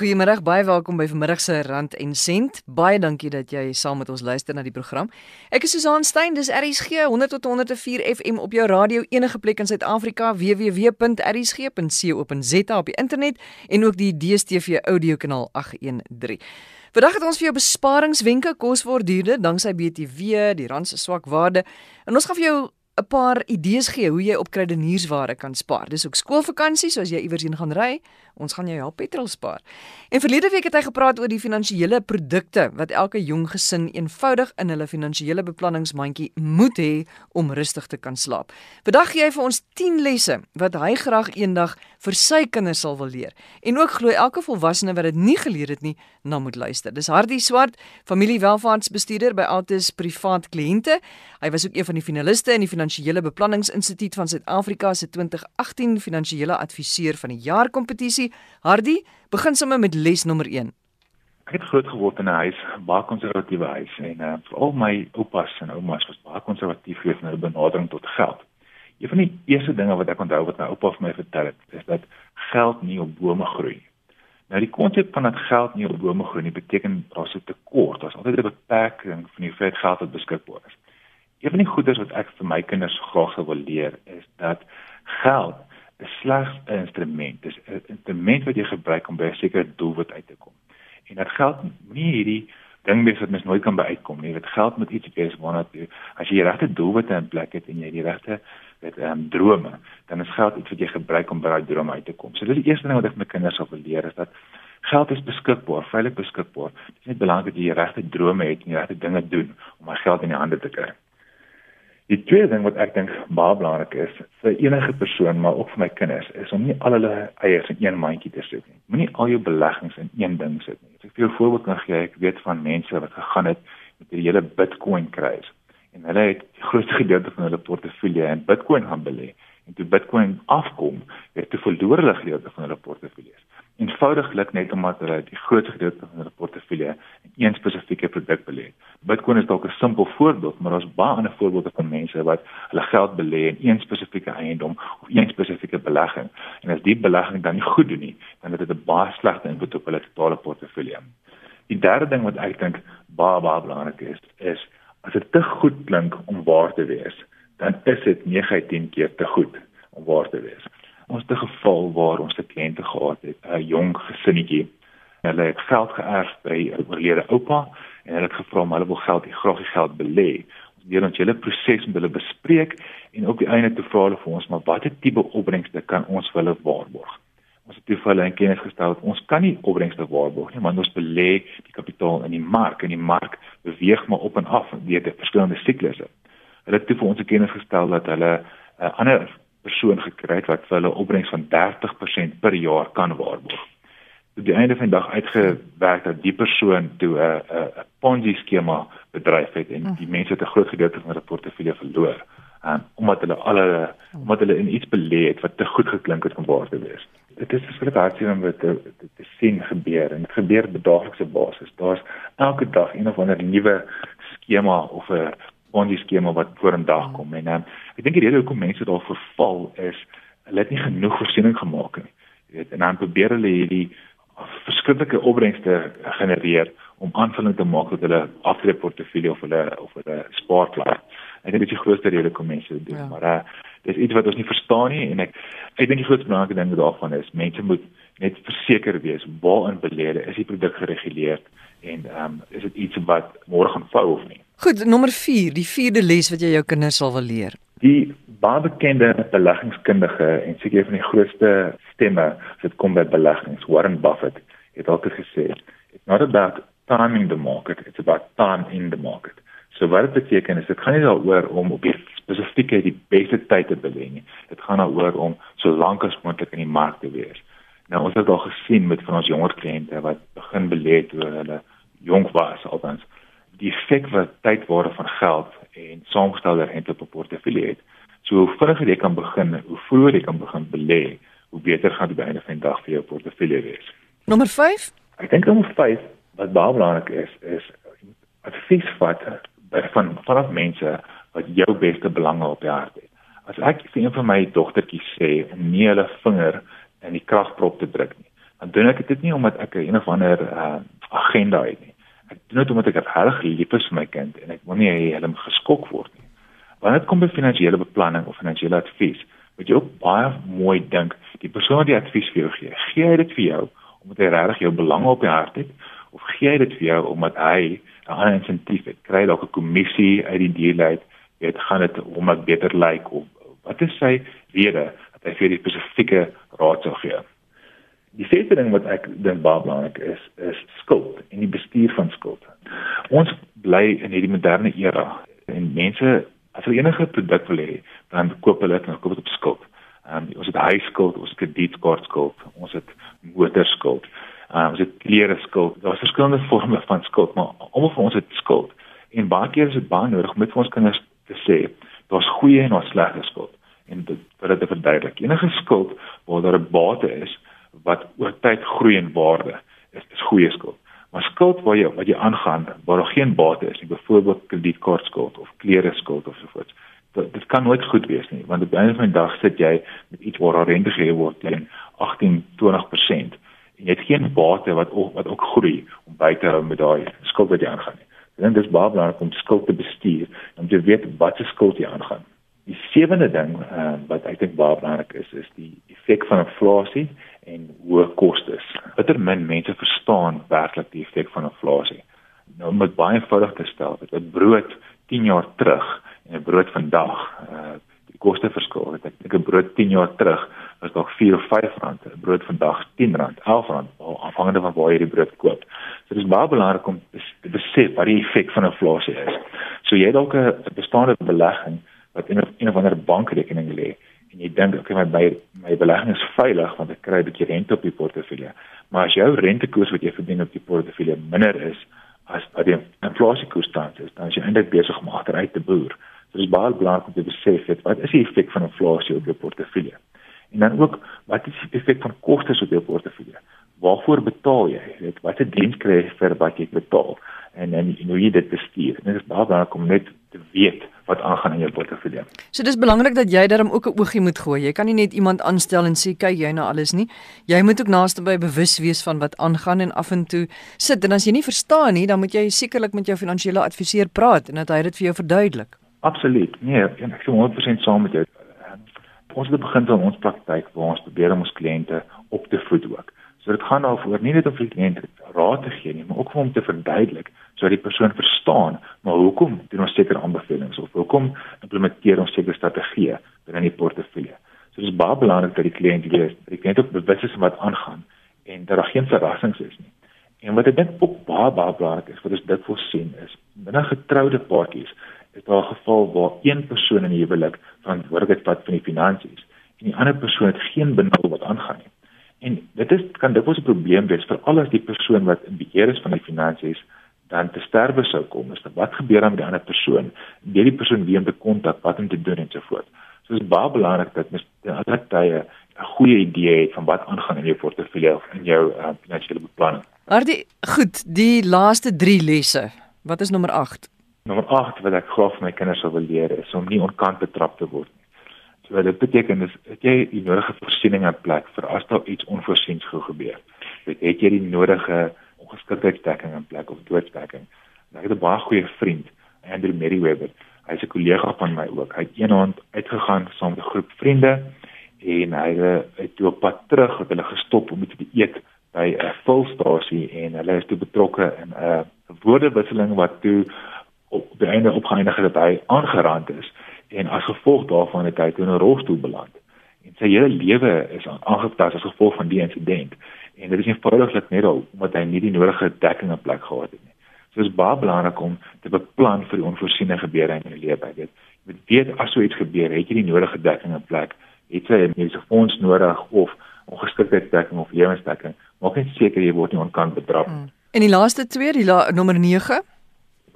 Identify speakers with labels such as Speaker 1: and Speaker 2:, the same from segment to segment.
Speaker 1: Goeiemôre, baie welkom by vanmiddag se Rand en Sent. Baie dankie dat jy saam met ons luister na die program. Ek is Susan Stein, dis RSG 100 tot 104 FM op jou radio enige plek in Suid-Afrika www.rsg.co.za op die internet en ook die DStv audiokanaal 813. Vandag het ons vir jou besparingswenke kos word duurder danksy BTW, die rand se swak waarde. En ons gaan vir jou 'n paar idees gee hoe jy op kruideniersware kan spaar. Dis ook skoolvakansie, so as jy iewers heen gaan ry, ons gaan jou help petrol spaar. En verlede week het hy gepraat oor die finansiële produkte wat elke jong gesin eenvoudig in hulle finansiële beplanningsmandjie moet hê om rustig te kan slaap. Vandag gee hy vir ons 10 lesse wat hy graag eendag vir sy kinders sal wil leer. En ook glo elke volwassene wat dit nie geleer het nie, na moet luister. Dis Hardy Swart, familiewelvaartsbestuurder by Altus Privaat Kliënte. Hy was ook een van die finaliste in die Finansiële Beplanningsinstituut van Suid-Afrika se 2018 Finansiële Adviseur van die Jaar kompetisie. Hardy, begin sommer met les nommer 1.
Speaker 2: Ek het groot geword in 'n huis, baie konservatiewe huis en uh, veral my oupas en oumas was baie konservatief in hulle benadering tot geld. Een van die eerste dinge wat ek onthou wat my oupa vir my vertel het, is dat geld nie op bome groei nie. Nou die konsep van dat geld nie op bome groei nie beteken daar's 'n tekort, daar's altyd 'n beperking van die hoeveelheid geld wat beskikbaar is. Een van die goeders wat ek vir my kinders graag sou wil leer is dat geld is slegs 'n instrument, dis 'n instrument wat jy gebruik om by 'n sekere doelwit uit te kom. En dat geld nie hierdie ding wees wat mens nooit kan bereikkom nie. Dit geld met iets wees waarna jy as jy die regte doelwitte in plek het en jy die regte met ehm um, drome, dan is geld iets wat jy gebruik om by daai drome uit te kom. So dis die eerste ding wat ek my kinders sal leer is dat geld is beskikbaar, veilig beskikbaar. Dit is net belangrik dat jy die regte drome het en die regte dinge doen om daai geld in die hande te kry. Die tweede ding wat ek dink baie belangrik is vir enige persoon, maar ook vir my kinders, is om nie al hulle eiers in een mandjie te sit nie. Moenie al jou beleggings in een ding sit nie. As ek vir jou voorbeeld kan gee, ek weet van mense wat gegaan het met die hele Bitcoin kruis en hulle het die grootste gedeelte van hulle portefeulje in Bitcoin gaan belê en toe Bitcoin afkom, het hulle verloor hulle gedeelte van hulle portefeulje. Eenvoudiglik net omdat hulle die grootste gedeelte van hulle portefeulje een spesifieke produk belê. Bitcoin is dalk 'n simpel voorbeeld, maar daar's baie ander voorbeelde van mense wat hulle geld belê in een spesifieke eiendom of een spesifieke belegging. En as die belegging dan nie goed doen nie, dan het dit 'n baie slegte invloed op hulle totale portefeulje. Die derde ding wat ek dink baie baie belangrik is, is As dit te goed klink om waar te wees, dan is dit 9/10 keer te goed om waar te wees. Ons het 'n geval waar ons 'n kliënte gehad het, 'n jong gesinnetjie. Hulle het geld geërf by 'n oorlede oupa en hulle het gevra om hulle wil geld, die graag die geld belê. Ons het ons hele proses met hulle bespreek en op die einde toe vra hulle vir ons maar watter tipe opbrengste kan ons vir hulle waarborg? ons het toevallig in kennis gestel dat ons kan nie opbrengste waarborg nie want ons belê die kapitaal in die mark en die mark beweeg maar op en af deur die verskillende siklusse. Hulle het toe vir ons kennis gestel dat hulle 'n uh, ander persoon gekry het wat vir hulle opbrengs van 30% per jaar kan waarborg. Op die einde van die dag uitgewerk dat die persoon toe 'n 'n Ponzi skema bedryf het en die mense het 'n groot gedeelte van hulle portefeulje verloor. Um, omdat hulle alle omdat hulle in iets belê het wat te goed geklink het om waar te wees dit is verskriklik hartseer om dit te, te, te sien gebeur en dit gebeur op daaglikse basis. Daar's elke dag een of ander nuwe skema of 'n bondi skema wat voor in dag kom en um, ek dink die rede hoekom mense daar verval is hulle het nie genoeg voorsiening gemaak nie. Jy weet en dan probeer hulle hierdie verskillende opbrengste genereer om aanvulling te maak tot hulle aftreeportefeulje of hulle of hulle spaarplan. Ek dink dit is die grootste rede hoekom mense dit doen, ja. maar uh, dis iets wat ons nie verstaan nie en ek ek dink die grootste belangrike ding daarvan is mense moet net verseker wees waarin belede is die produk gereguleer en ehm um, is dit iets wat môre gaan vou of nie.
Speaker 1: Goed, nommer 4, die vierde les wat jy jou kinders sal wil leer.
Speaker 2: Die baie bekende beleggingskundige en seker een van die grootste stemme as dit kom by beleggings, Warren Buffett, het altyd gesê, it's not about timing the market, it's about time in the market. So wat dit beteken is dit gaan nie daaroor om op die spesifieke die beste tyd te belê nie. Dit gaan daaroor om so lank as moontlik in die mark te wees. Nou ons het al gesien met van ons jonger kliënte wat begin belê toe hulle jonk was althans die effek wat tydwaarde van geld en saamgestelde rente op 'n portefeulje het. So hoe vinniger jy kan begin, hoe vroeër jy kan begin belê, hoe beter gaan dit by einde van die dag vir jou portefeulje wees.
Speaker 1: Nommer 5?
Speaker 2: Ek dink nommer 5 wat baie belangrik is is advies vat van vanaf mense wat jou beste belange op die hart het. As ek vir een van my dogtertjies sê om nie hulle vinger in die kragprop te druk nie, dan doen ek dit nie omdat ek 'n of ander uh, agenda het nie. Ek doen dit omdat ek regtig lief is vir my kind en ek wil nie hê hy moet geskok word nie. Wanneer dit kom by finansiële beplanning of finansiële advies, moet jy ook baie mooi dink. Die persoon wat die advies vir jou gee, gee hy dit vir jou omdat hy regtig jou belang op die hart het of gee hy dit vir jou omdat hy 'n ander insentief het? Kry dalk 'n kommissie uit die deal uit, weet gaan dit om wat beter lyk like, of wat is sy rede dat hy vir die spesifieke raad sou gee? Die vierde ding wat ek baie belangrik is, is skuld en die bestuur van skuld. Ons bly in hierdie moderne era en mense as hulle enige produk wil hê, dan koop hulle dit en koop dit op skuld. Um, ons het huiskuld, ons het kredietkaartskuld, ons het motorskuld, um, ons het klere skuld. Daar's verskillende forme van skuld, maar almal van ons het skuld. En baie keer is dit baie nodig om met ons kinders te sê, daar's goeie en daar's slegte skuld en dit vir dit te verduidelik. Enige skuld waar daar 'n bate is, wat oor tyd groei in waarde is is goeie skuld. Maar skuld waar jy wat jy aangaan waar daar geen bate is nie, byvoorbeeld kredietkaartskuld of klere skuld of so voort. Dit, dit kan nooit goed wees nie, want op 'n einde van die dag sit jy met iets waar rente gegee word teen 18-20% en jy het geen bate wat ook, wat ook groei om by te hou met daai skuld wat jy aangaan nie. Dit is baie belangrik om skuld te bestuur om te weet wat se skuld jy aangaan. Die sewende ding uh, wat ek dink baie belangrik is, is die effek van inflasie en hoë kostes. Bitter min mense verstaan werklik die effek van inflasie. Nou dit baie eenvoudig te stel, dat 'n brood 10 jaar terug en 'n brood vandag, uh die koste verskil. Ek dink 'n brood 10 jaar terug was dalk 4 of 5 rand, 'n brood vandag 10 rand, 11 rand, afhangende van waar jy die brood koop. So dis baie belangrik om te besef wat die effek van inflasie is. So jy dalk 'n bestaande belegging wat in 'n of ander bankrekening lê en jy dink okay my my, my belegging is veilig want ek kry 'n bietjie rente op die portefeulje. Maar as jou rentekoers wat jy verdien op die portefeulje minder is as wat die inflasiekoers tans is, dan is jy eintlik besig om agteruit te boer. So dit is baie belangrik om te besef het, wat is die effek van inflasie op jou portefeulje? En dan ook wat is die effek van kostes op jou portefeulje? Waarvoor betaal jy? Weet wat se diens kry jy vir wat jy betaal? En en, en hoe jy dit bestuur. Dit is baie belangrik om net te weet wat aangaan in jou portefeulje.
Speaker 1: So dis belangrik dat jy daarom ook 'n oogie moet gooi. Jy kan nie net iemand aanstel en sê kyk jy na alles nie. Jy moet ook naaste by bewus wees van wat aangaan en af en toe sit en as jy nie verstaan nie, dan moet jy sekerlik met jou finansiële adviseur praat en dat hy dit vir jou verduidelik.
Speaker 2: Absoluut. Nee, ek is 100% saam met jou. Ons het begin aan ons praktyk waar ons probeer om ons kliënte op te voed ook. So dit gaan daaroor nie net om vir die kliënt raad te gee nie, maar ook om te verduidelik sodat die persoon verstaan maar hoekom doen ons sekere aanbevelings of hoekom implementeer ons sekere strategieë binne die portefeulje. So dis baie belangrik dat die kliënt weet, dat die kliënt ook bewus is van wat aangaan en dat daar geen verrassings is nie. En wat ek dink ook baie baie belangrik is, wat ons dit voorsien is, binne getroude paartjies is daar 'n geval waar een persoon in die huwelik verantwoordelikheid vat vir die finansies en die ander persoon het geen benul wat aangaan nie. En dit is kan dikwels 'n probleem wees vir al die persoon wat in beheer is van die finansies dan te sterwe sou kom. Is dit wat gebeur dan met die ander persoon? Wie die persoon wie te kontak, wat om te doen en so voort. So is baie belangrik dat mens altyd tye 'n goeie idee het van wat aangaan in jou portefeulje of in jou uh, finansiële beplanning.
Speaker 1: Maar die goed, die laaste 3 lesse. Wat is nommer 8?
Speaker 2: Nommer 8 wat ek graag vir my kinders sou wil leer is om nie onkant betrap te word nie. So dit beteken is dat jy die nodige voorsiening in plek vir as daar iets onvoorsiens gebeur. Dit het jy die nodige ongeskiktheidsdekking in plek of doodsdekking. Ek het 'n baie goeie vriend, Andrew Merriweather. Hy's 'n kollega van my ook. Hy het eendag uitgegaan saam met 'n groep vriende en hy het toe op pad terug het hulle gestop om iets te eet by 'n volstasie en hulle is toe betrokke in 'n woordewisseling wat toe op die einde opgeëindig het dat hy aangerand is en as gevolg daarvan het hy in 'n rolstoel beland. En sy hele lewe is aangepas as gevolg van die insident. En dit is eenvoudiglik net al omdat hy nie die nodige dekking in plek gehad het nie. So is baie belangrik om te beplan vir die onvoorsiene gebeure in jou lewe. Jy moet weet as so iets gebeur, het jy die nodige dekking in plek. Het jy 'n mediese fonds nodig of ongeskiktheidsdekking of lewensdekking? Maak net seker jy word nie onkant betrap. Hmm.
Speaker 1: En die laaste twee, die la nommer 9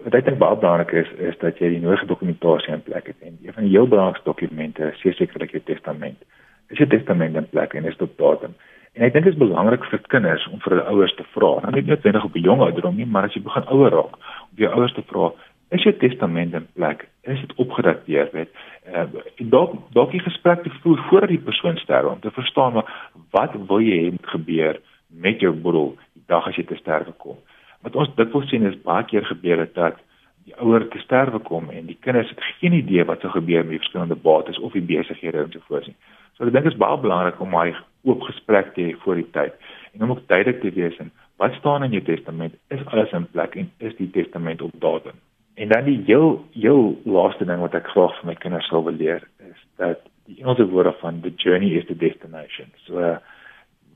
Speaker 2: wat ek dink baie belangrik is is dat jy die nodige dokumentasie in plek het en een van die heel belangrikste dokumente is sekerlik jou testament. Is jou testament in plek en is dit op datum? En ek dink dit is belangrik vir kinders om vir hulle ouers te vra. Nou nie noodwendig op 'n jong ouderdom nie, maar as jy begin ouer raak, om jou ouers te vra, is jou testament in plek? Is dit opgedateer, weet? Uh, en dalk dalk die gesprek te voer voordat die persoon sterf om te verstaan wat wil jy hê moet gebeur met jou boedel die dag as jy te sterwe kom. Wat ons dit wil sien is baie keer gebeur het dat die ouer te sterwe kom en die kinders het geen idee wat sou gebeur met die verskillende bates of die besighede en so voort nie. So ek dink dit is baie belangrik om daai oop gesprek te hê voor die tyd en om ook duidelik te wees en wat staan in jou testament? Is alles in plek en is die testament op datum? En dan die heel heel laaste ding wat ek graag vir my kinders sal wil leer is dat die Engelse woord van the journey is the destination. So uh,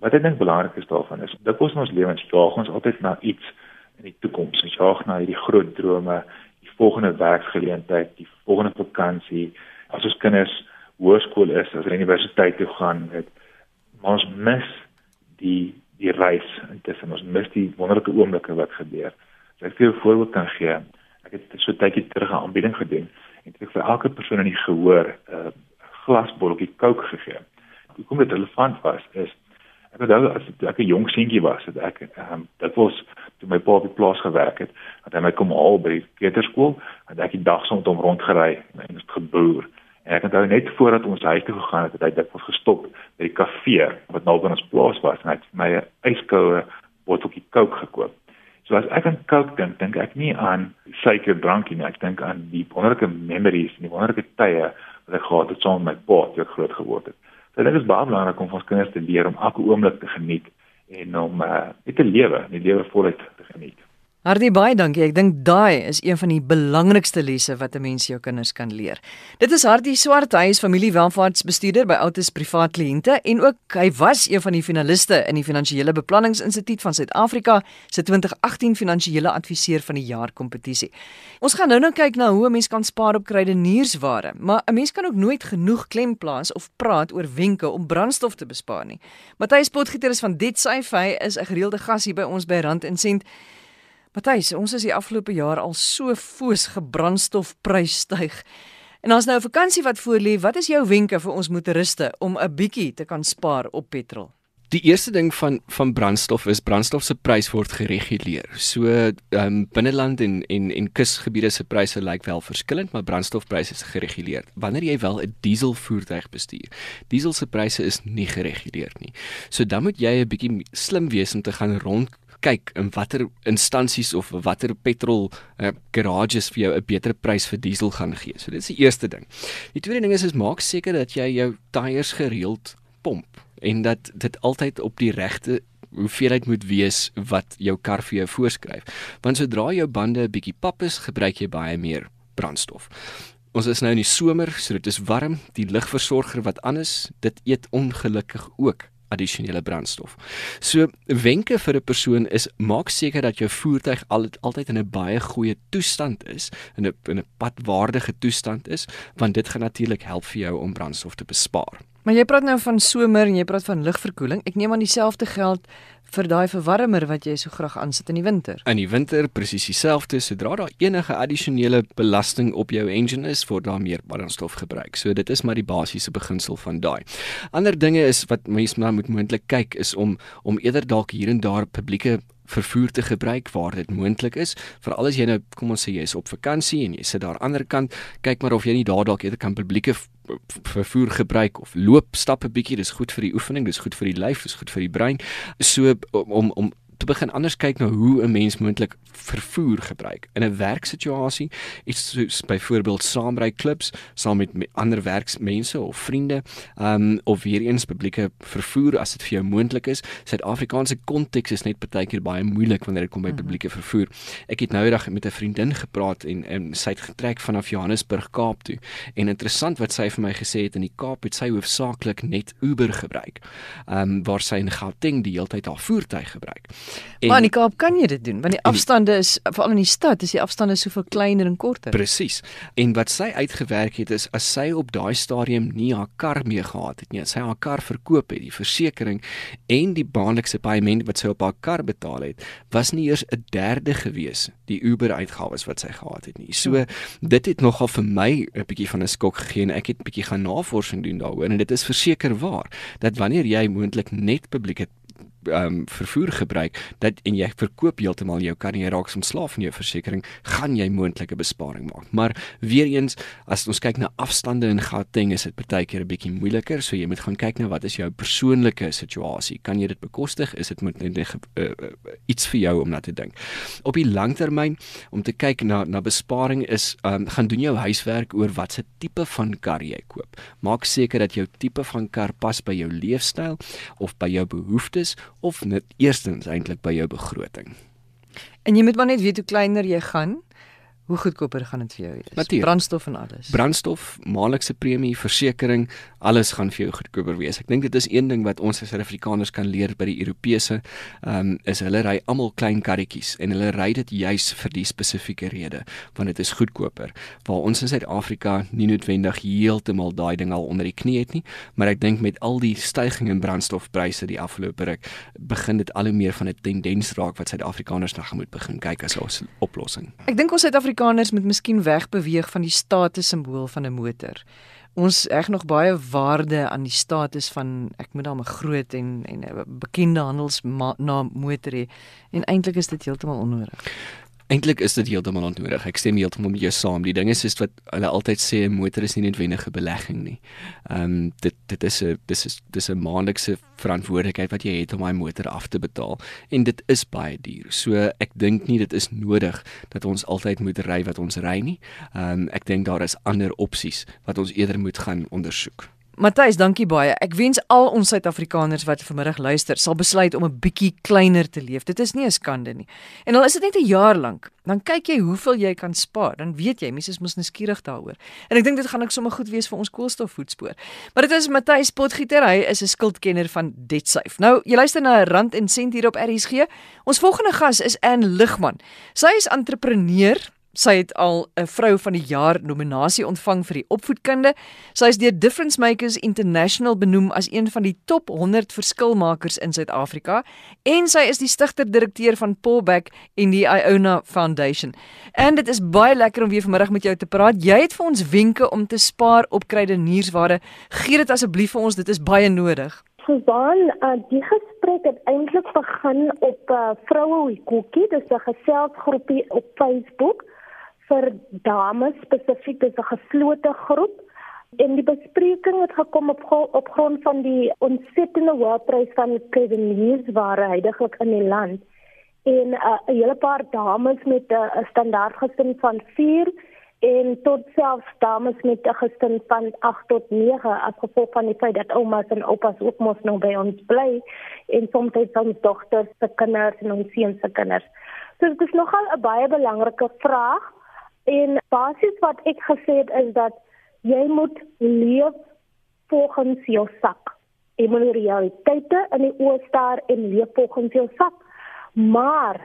Speaker 2: wat ek dink belangrik is daarvan is dat ons ons lewens jaag ons altyd na iets in die toekoms. Ons jaag na hierdie groot drome, die volgende werksgeleentheid, die volgende vakansie. As ons kinders hoërskool is, as hulle universiteit toe gaan, het ons mis die die reis intussen ons mis die wonderlike oomblikke wat gebeur. So ek wil 'n voorbeeld kan gee. Ek het so tydjie terug 'n aanbieding gedoen en ek vir elke persoon in die gehoor 'n uh, glasbotteltjie Coke gegee. Hoekom dit relevant was is ek onthou as ek 'n jong seentjie was, het ek ehm um, dit was toe my pa op die plaas gewerk het, dat hy my kom haal by kleuterskool en ek die dag soms om rondgery en het geboer. En ek het nou net voordat ons huis toe gegaan het, het hy dit was gestop by die kafee wat nou by ons plaas was en hy het my 'n yskoue botteltjie Coke gekoop. So as ek aan Coke dink, dink ek nie aan suikerdrankie nie, ek dink aan die wonderlike memories en die wonderlike tye wat ek gehad het saam met my pa toe ek groot geword het. So dit is baie belangrik om ons kinders te leer om elke oomblik te geniet en om uh, te lewe, die lewe voluit te geniet.
Speaker 1: Hartie baie dankie. Ek dink daai is een van die belangrikste lesse wat 'n mens jou kinders kan leer. Dit is Hartie Swart, hy is familiewelvaartsbestuurder by Autos Privaat Kliënte en ook hy was een van die finaliste in die Finansiële Beplanningsinstituut van Suid-Afrika se 2018 Finansiële Adviseur van die Jaar kompetisie. Ons gaan nou nou kyk na hoe 'n mens kan spaar op kruideniersware, maar 'n mens kan ook nooit genoeg klem plaas of praat oor wenke om brandstof te bespaar nie. Matthys Potgieter is van Dit Syfy is 'n gereelde gas hier by ons by Rand en Sent. Matthys, ons is die afgelope jaar al so foos gebrandstofprys styg. En as nou 'n vakansie wat voor lê, wat is jou wenke vir ons motoriste om 'n bietjie te kan spaar op petrol?
Speaker 3: Die eerste ding van van brandstof is brandstof se prys word gereguleer. So ehm um, binneland en en en kusgebiede se pryse lyk wel verskillend, maar brandstofpryse is gereguleer. Wanneer jy wel 'n diesel voertuig bestuur, diesel se pryse is nie gereguleer nie. So dan moet jy 'n bietjie slim wees om te gaan rond kyk in watter instansies of watter petrol uh, garages vir jou 'n beter prys vir diesel gaan gee. So dit is die eerste ding. Die tweede ding is is maak seker dat jy jou tyres gereeld pomp en dat dit altyd op die regte hoeveelheid moet wees wat jou kar vir jou voorskryf. Want sodra jou bande 'n bietjie pap is, gebruik jy baie meer brandstof. Ons is nou in die somer, so dit is warm. Die lugversorger wat anders, dit eet ongelukkig ook addisionele brandstof. So wenke vir 'n persoon is maak seker dat jou voertuig al, altyd in 'n baie goeie toestand is, in 'n in 'n padwaardige toestand is, want dit gaan natuurlik help vir jou om brandstof te bespaar.
Speaker 1: Maar jy praat nou van somer en jy praat van lugverkoeling. Ek neem aan dieselfde geld vir daai verwarmer wat jy so graag aansit in die winter.
Speaker 3: In die winter presies dieselfde, sodra daar enige addisionele belasting op jou engine is, word daar meer brandstof gebruik. So dit is maar die basiese beginsel van daai. Ander dinge is wat mense maar moet moontlik kyk is om om eerder dalk hier en daar publieke vervoer te gebruik waar dit moontlik is. Veral as jy nou kom ons sê jy is op vakansie en jy sit daar aan die ander kant, kyk maar of jy nie daar dalk eerder kan publieke vervoer gebruik of loop stap 'n bietjie. Dis goed vir die oefening dis goed vir die lyf dis goed vir die brein. So om om te begin anders kyk na hoe 'n mens moontlik vervoer gebruik. In 'n werksituasie iets soos byvoorbeeld saamry klubs saam met, met ander werksmense of vriende um, of weer eens publieke vervoer as dit vir jou moontlik is. Suid-Afrikaanse konteks is net baie keer baie moeilik wanneer dit kom by mhm. publieke vervoer. Ek het nou eendag met 'n vriendin gepraat en, en sy het getrek vanaf Johannesburg Kaap toe. En interessant wat sy vir my gesê het in die Kaap het sy hoofsaaklik net Uber gebruik um, waar sy in Gauteng die hele tyd haar voertuig gebruik
Speaker 1: En, maar in die Kaap kan jy dit doen want die afstande is veral in die stad is die afstande soveel kleiner en korter.
Speaker 3: Presies. En wat sy uitgewerk het is as sy op daai stadium nie haar kar mee gehad het nie, sy haar kar verkoop het, die versekerings en die baanlikse paaiement wat sy op haar kar betaal het, was nie eers 'n derde gewees die Uber uitgawes wat sy gehad het nie. So dit het nogal vir my 'n bietjie van 'n skok gegee en ek het 'n bietjie gaan navorsing doen daaroor en dit is verseker waar dat wanneer jy moontlik net publieke um, vervoer gebruik dat en jy verkoop heeltemal jou kar en jy raak ontslaaf van jou versekerings, gaan jy moontlike besparing maak. Maar weer eens, as ons kyk na afstande in Gauteng, is dit partykeer 'n bietjie moeiliker, so jy moet gaan kyk na wat is jou persoonlike situasie. Kan jy dit bekostig? Is dit moet net uh, uh, iets vir jou om na te dink. Op die langtermyn om te kyk na na besparing is um, gaan doen jou huiswerk oor watse tipe van kar jy koop. Maak seker dat jou tipe van kar pas by jou leefstyl of by jou behoeftes of net eerstens eintlik by jou begroting.
Speaker 1: En jy moet maar net weet hoe kleiner jy gaan, hoe goedkoper gaan dit vir jou wees. Natuurlijk. Brandstof en alles.
Speaker 3: Brandstof, maandelikse premie, versekerings, alles gaan vir jou goedkoper wees. Ek dink dit is een ding wat ons as Suid-Afrikaners kan leer by die Europese, ehm um, is hulle ry almal klein karretjies en hulle ry dit juis vir die spesifieke rede, want dit is goedkoper. Waar ons in Suid-Afrika nie noodwendig heeltemal daai ding al onder die knie het nie, maar ek dink met al die stygings in brandstofpryse die afgelope ruk, begin dit al hoe meer van 'n tendens raak wat Suid-Afrikaners nou moet begin kyk as 'n oplossing.
Speaker 1: Ek dink ons Suid-Afrika Suid-Afrikaners moet miskien wegbeweeg van die status simbool van 'n motor. Ons heg nog baie waarde aan die status van ek moet dan 'n groot en en 'n bekende handelsnaam motor hê en eintlik is dit heeltemal onnodig.
Speaker 3: Eintlik is dit heeltemal onnodig. Ek stem heeltemal met jou saam. Die ding is is wat hulle altyd sê 'n motor is nie noodwendig 'n belegging nie. Ehm um, dit dit is 'n dis is dis 'n maandelikse verantwoordelikheid wat jy het om daai motor af te betaal en dit is baie duur. So ek dink nie dit is nodig dat ons altyd moet ry wat ons ry nie. Ehm um, ek dink daar is ander opsies wat ons eerder moet gaan ondersoek.
Speaker 1: Matthys, dankie baie. Ek wens al ons Suid-Afrikaners wat vanmiddag luister, sal besluit om 'n bietjie kleiner te leef. Dit is nie 'n skande nie. En al is dit net 'n jaar lank, dan kyk jy hoeveel jy kan spaar. Dan weet jy, mense is mos nuuskierig daaroor. En ek dink dit gaan ek sommer goed wees vir ons koolstofvoetspoor. Maar dit is Matthys Potgieter, hy is 'n skuldkenner van DebtSafe. Nou, jy luister na 'n rand en sent hier op RSG. Ons volgende gas is Anne Ligman. Sy is entrepreneur Sy het al 'n vrou van die jaar nominasie ontvang vir die opvoedkunde. Sy is deur Difference Makers International benoem as een van die top 100 verskilmakers in Suid-Afrika en sy is die stigter-direkteur van Pullback en die Iona Foundation. En dit is baie lekker om weer vanmiddag met jou te praat. Jy het vir ons wenke om te spaar op kruideniersware. Gee dit asseblief vir ons, dit is baie nodig.
Speaker 4: Susan, uh, die gesprek het eintlik begin op uh, Vroue Koekie, dis 'n geselsgroepie op Facebook vir dames spesifiek is 'n geslote groep. En die bespreking het gekom op op grond van die ontsettende hoë prys van kledingware heidaglik in die land. En uh, 'n uh, hele paar dames met 'n uh, standaard gesin van 4 en tot selfs dames met 'n gesin van 8 tot 9 afgevolg van die feit dat oumas en oupas ook mos nog by ons bly en soms het ons dogters se kinders en ons seuns se kinders. So dit is nogal 'n baie belangrike vraag En basies wat ek gesê het is dat jy moet leef volgens jou sak. Jy moet die realiteite in die oë staar en leef volgens jou sak. Maar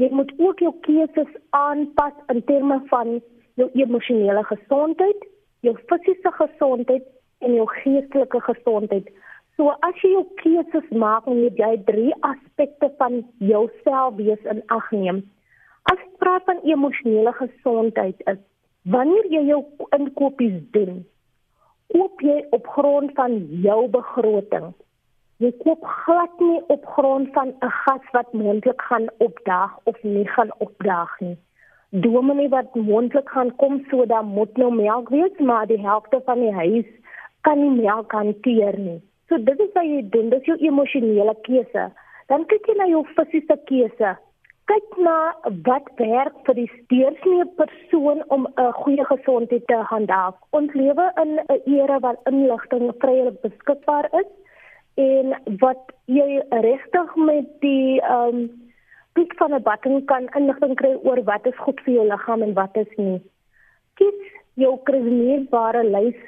Speaker 4: jy moet ook jou keuses aanpas in terme van jou emosionele gesondheid, jou fisiese gesondheid en jou geestelike gesondheid. So as jy jou keuses maak, moet jy drie aspekte van jouself wees in ag neem. As jy praat van emosionele gesondheid is wanneer jy jou inkopies doen, koop jy op grond van jou begroting. Jy koop glad nie op grond van 'n gas wat moontlik gaan opdaag of nie gaan opdaag nie. Dominee wat moontlik gaan kom sodat moet nou melk wees, maar die helfte van die huis kan nie melk hanteer nie. So dit is wat jy doen, dis jou emosionele keuse. Dan kyk jy na jou fisiese keuse kyk na wat werk vir die deursnee persoon om 'n goeie gesondheid te handhaaf. Ons lewe in 'n era waar inligting vrylik beskikbaar is en wat jy regtig met die ehm um, klik van 'n button kan inligting kry oor wat is goed vir jou liggaam en wat is nie. Kies jou kreatiewe lys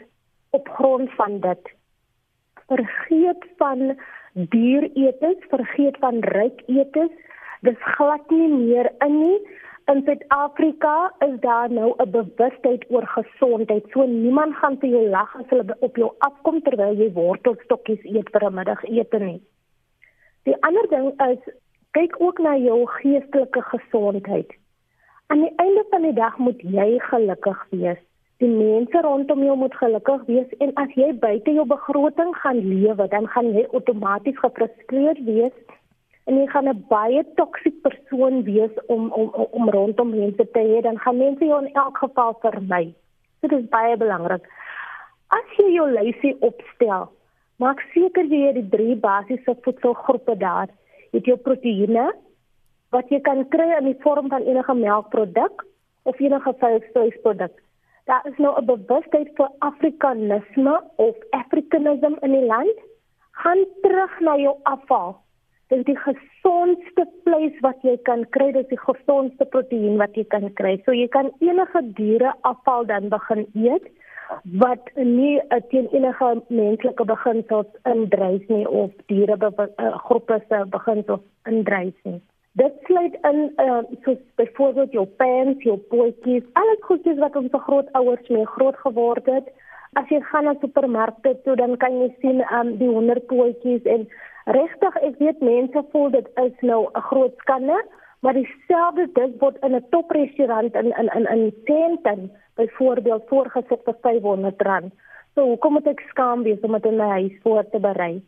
Speaker 4: op grond van dit. Vergeet van duur eetes, vergeet van ryk eetes dis glad nie meer in nie. In Suid-Afrika is daar nou 'n bewustheid oor gesondheid. So niemand gaan vir jou lag as hulle op jou afkom terwyl jy wortelstokkies eet vir 'n middagete nie. Die ander ding is kyk ook na jou geestelike gesondheid. Aan die einde van die dag moet jy gelukkig wees. Die mense rondom jou moet gelukkig wees en as jy buite jou begroting gaan lewe, dan gaan jy outomaties gefrustreerd wees en jy gaan 'n baie toksiese persoon wees om om om rondom mense te hê, dan gaan mense jou in elk geval vermy. Dit is baie belangrik. As jy jou lysie opstel, maak seker jy het die drie basiese voedselgroepe daar. Jy het jou proteïene wat jy kan kry in die vorm van enige melkproduk of enige vleisvleisproduk. Daar is nou 'n bewustheid vir Afrikanisme of Africanism in die land. Gaan terug na jou afval. Dit is die gesondste vleis wat jy kan kry, dit is die gesondste proteïen wat jy kan kry. So jy kan enige diere afval dan begin eet wat nie uh, teen enige menslike beginsels indrys nie of diere uh, groepe se beginsels indrys nie. Dit sluit in uh, soos byvoorbeeld jou pens, jou potjies, alles goedjies wat ons grootouers mee groot geword het. As jy gaan na supermarkte toe, dan kan jy sien um, die wonderpotjies en regtig ek weet mense voel dit is nou 'n groot skande, maar dieselfde dit word in 'n toprestaurant in in in in Sandton byvoorbeeld voorgesit vir R500. So hoekom moet ek skaam wees om dit in my huis voor te berei?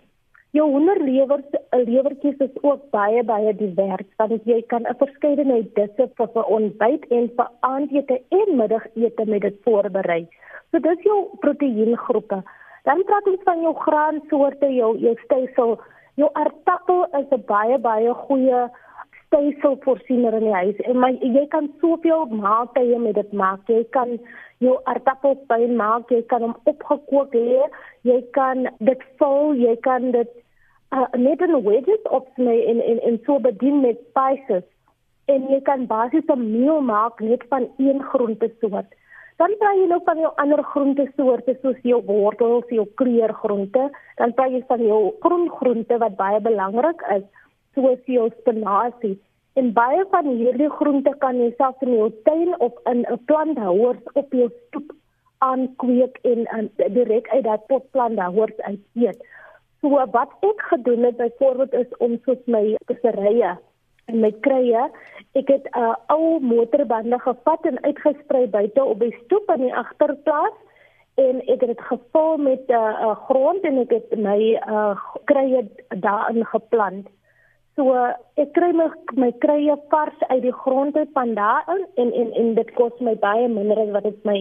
Speaker 4: Jou hoenderlewers lewertjies is ook baie baie divers want jy kan 'n verskeidenheid disse vir, vir ontbyt en vir aandete en middagete met dit voorberei. So dis jou proteïengroepe. Dan praat ons van jou graansoorte, jou jou stysel. Jou aardappel is 'n baie baie goeie stysel-voorsiener in die huis. En my jy kan soveel maaltye met dit maak. Jy kan jou aardappelpyn maak, jy kan hom opgekook hê, jy kan dit vul, jy kan dit uh, net in wedges opsny en en en so bedien met spices en jy kan basies 'n meal maak net van een groente soort. Dan kry jy nou van jou ander groente soorte soos jou wortels, jou kleurgroente, dan kry jy van jou groen groente wat baie belangrik is, soos jou spinasie. En baie van hierdie groente kan jy self in jou tuin of in 'n planthouer op jou stoep aankweek en, en direk uit daai potplanthouers uit eet. So wat ek gedoen het byvoorbeeld is om soos my visserye en my krye, ek het 'n uh, ou motorbande gevat en uitgesprei buite op die stoep in die agterplaas en ek het dit gevul met 'n uh, uh, grond en ek het my uh, krye daarin geplant. So ek kry my my krye vars uit die grond uit van daarin en en en dit kos my baie minder as wat dit my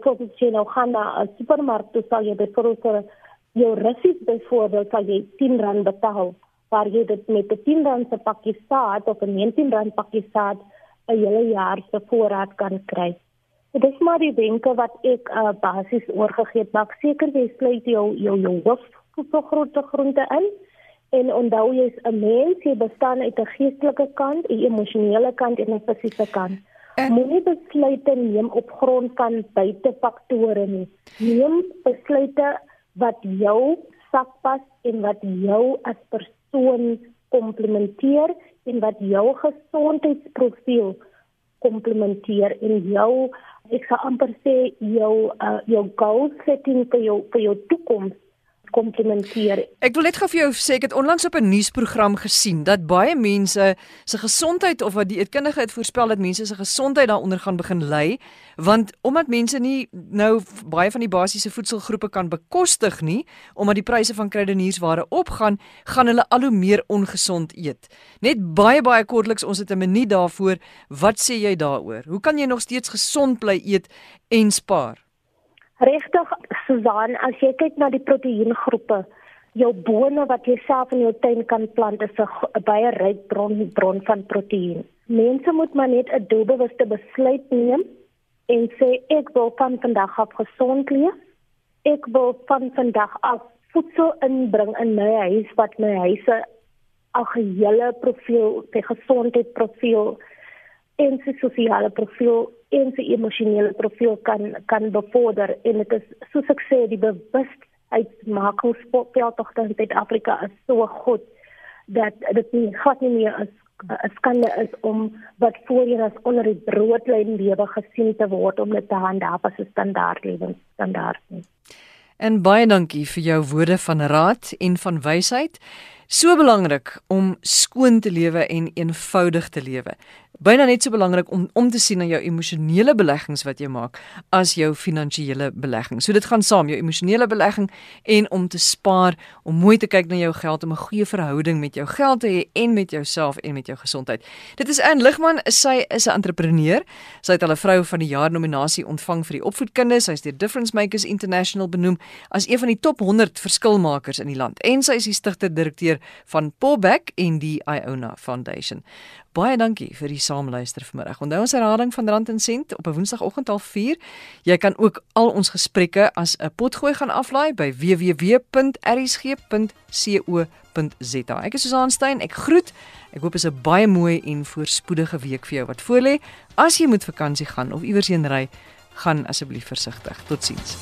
Speaker 4: kos as jy nou gaan na 'n supermark toe sal jy byvoorbeeld jou russies byvoorbeeld sal jy R10 betaal waar jy dit met 'n R10 se pakkie saad of 'n R19 pakkie saad 'n hele jaar se voorraad kan kry. Dit is maar die wenke wat ek uh, basies oorgegee het, maar seker jy sluit jou jou jou hoof so groot groente in en onthou jy is 'n mens, jy bestaan uit 'n geestelike kant, 'n emosionele kant en 'n fisiese kant. Moenie besluite neem op grond van buitefaktore nie. Neem besluite wat jou sakpas en wat jou as persoon komplementeer en wat jou gesondheidsprofiel komplementeer en jou ek sou amper sê jou uh, jou goal setting vir jou vir jou toekoms komplementeer.
Speaker 1: Ek wil net gou vir jou sê ek het onlangs op 'n nuusprogram gesien dat baie mense se gesondheid of wat die eetkundige het voorspel dat mense se gesondheid daaronder gaan begin ly want omdat mense nie nou baie van die basiese voedselgroepe kan bekostig nie omdat die pryse van kruideniersware opgaan, gaan hulle al hoe meer ongesond eet. Net baie baie kortliks ons het 'n minuut daarvoor. Wat sê jy daaroor? Hoe kan jy nog steeds gesond bly eet en spaar?
Speaker 4: Regtig Susan, as jy kyk na die proteïengroepe, jou bone wat jy self in jou tuin kan plant is 'n baie ryk bron bron van proteïen. Mense moet maar net 'n doelbewuste besluit neem en sê ek wil van vandag af gesond leef. Ek wil van vandag af voedsel inbring in my huis wat my huis 'n algehele profiel, 'n gesondheidsprofiel en 'n sosiale profiel en sy emosionele profiel kan kan bevorder en dit is soos ek sê die bewustheid maak ons speel tog in Suid-Afrika is so goed dat dit nie glad nie meer is 'n skande is om wat voorheen as onder die broodlyn lewe gesien te word om dit te handhaaf as 'n standaard lewensstandaard.
Speaker 1: En baie dankie vir jou woorde van raad en van wysheid. So belangrik om skoon te lewe en eenvoudig te lewe byna net so belangrik om om te sien na jou emosionele beleggings wat jy maak as jou finansiële belegging. So dit gaan saam, jou emosionele belegging en om te spaar, om mooi te kyk na jou geld om 'n goeie verhouding met jou geld te hê en met jouself en met jou gesondheid. Dit is Anne Ligman, sy is 'n entrepreneur. Sy het al 'n vrou van die jaar nominasie ontvang vir die opvoedkunde. Sy is deur Difference Makers International benoem as een van die top 100 verskilmakers in die land en sy is die stigter-direkteur van Pullback en die Iona Foundation. Baie dankie vir die saamluister vanmiddag. Onthou ons herhaling van Rand en Sent op 'n Woensdagoggend half 4. Jy kan ook al ons gesprekke as 'n potgooi gaan aflaai by www.rsg.co.za. Ek is Susan Stein. Ek groet. Ek hoop dit is 'n baie mooi en voorspoedige week vir jou wat voorlê. As jy moet vakansie gaan of iewers heen ry, gaan asseblief versigtig. Totsiens.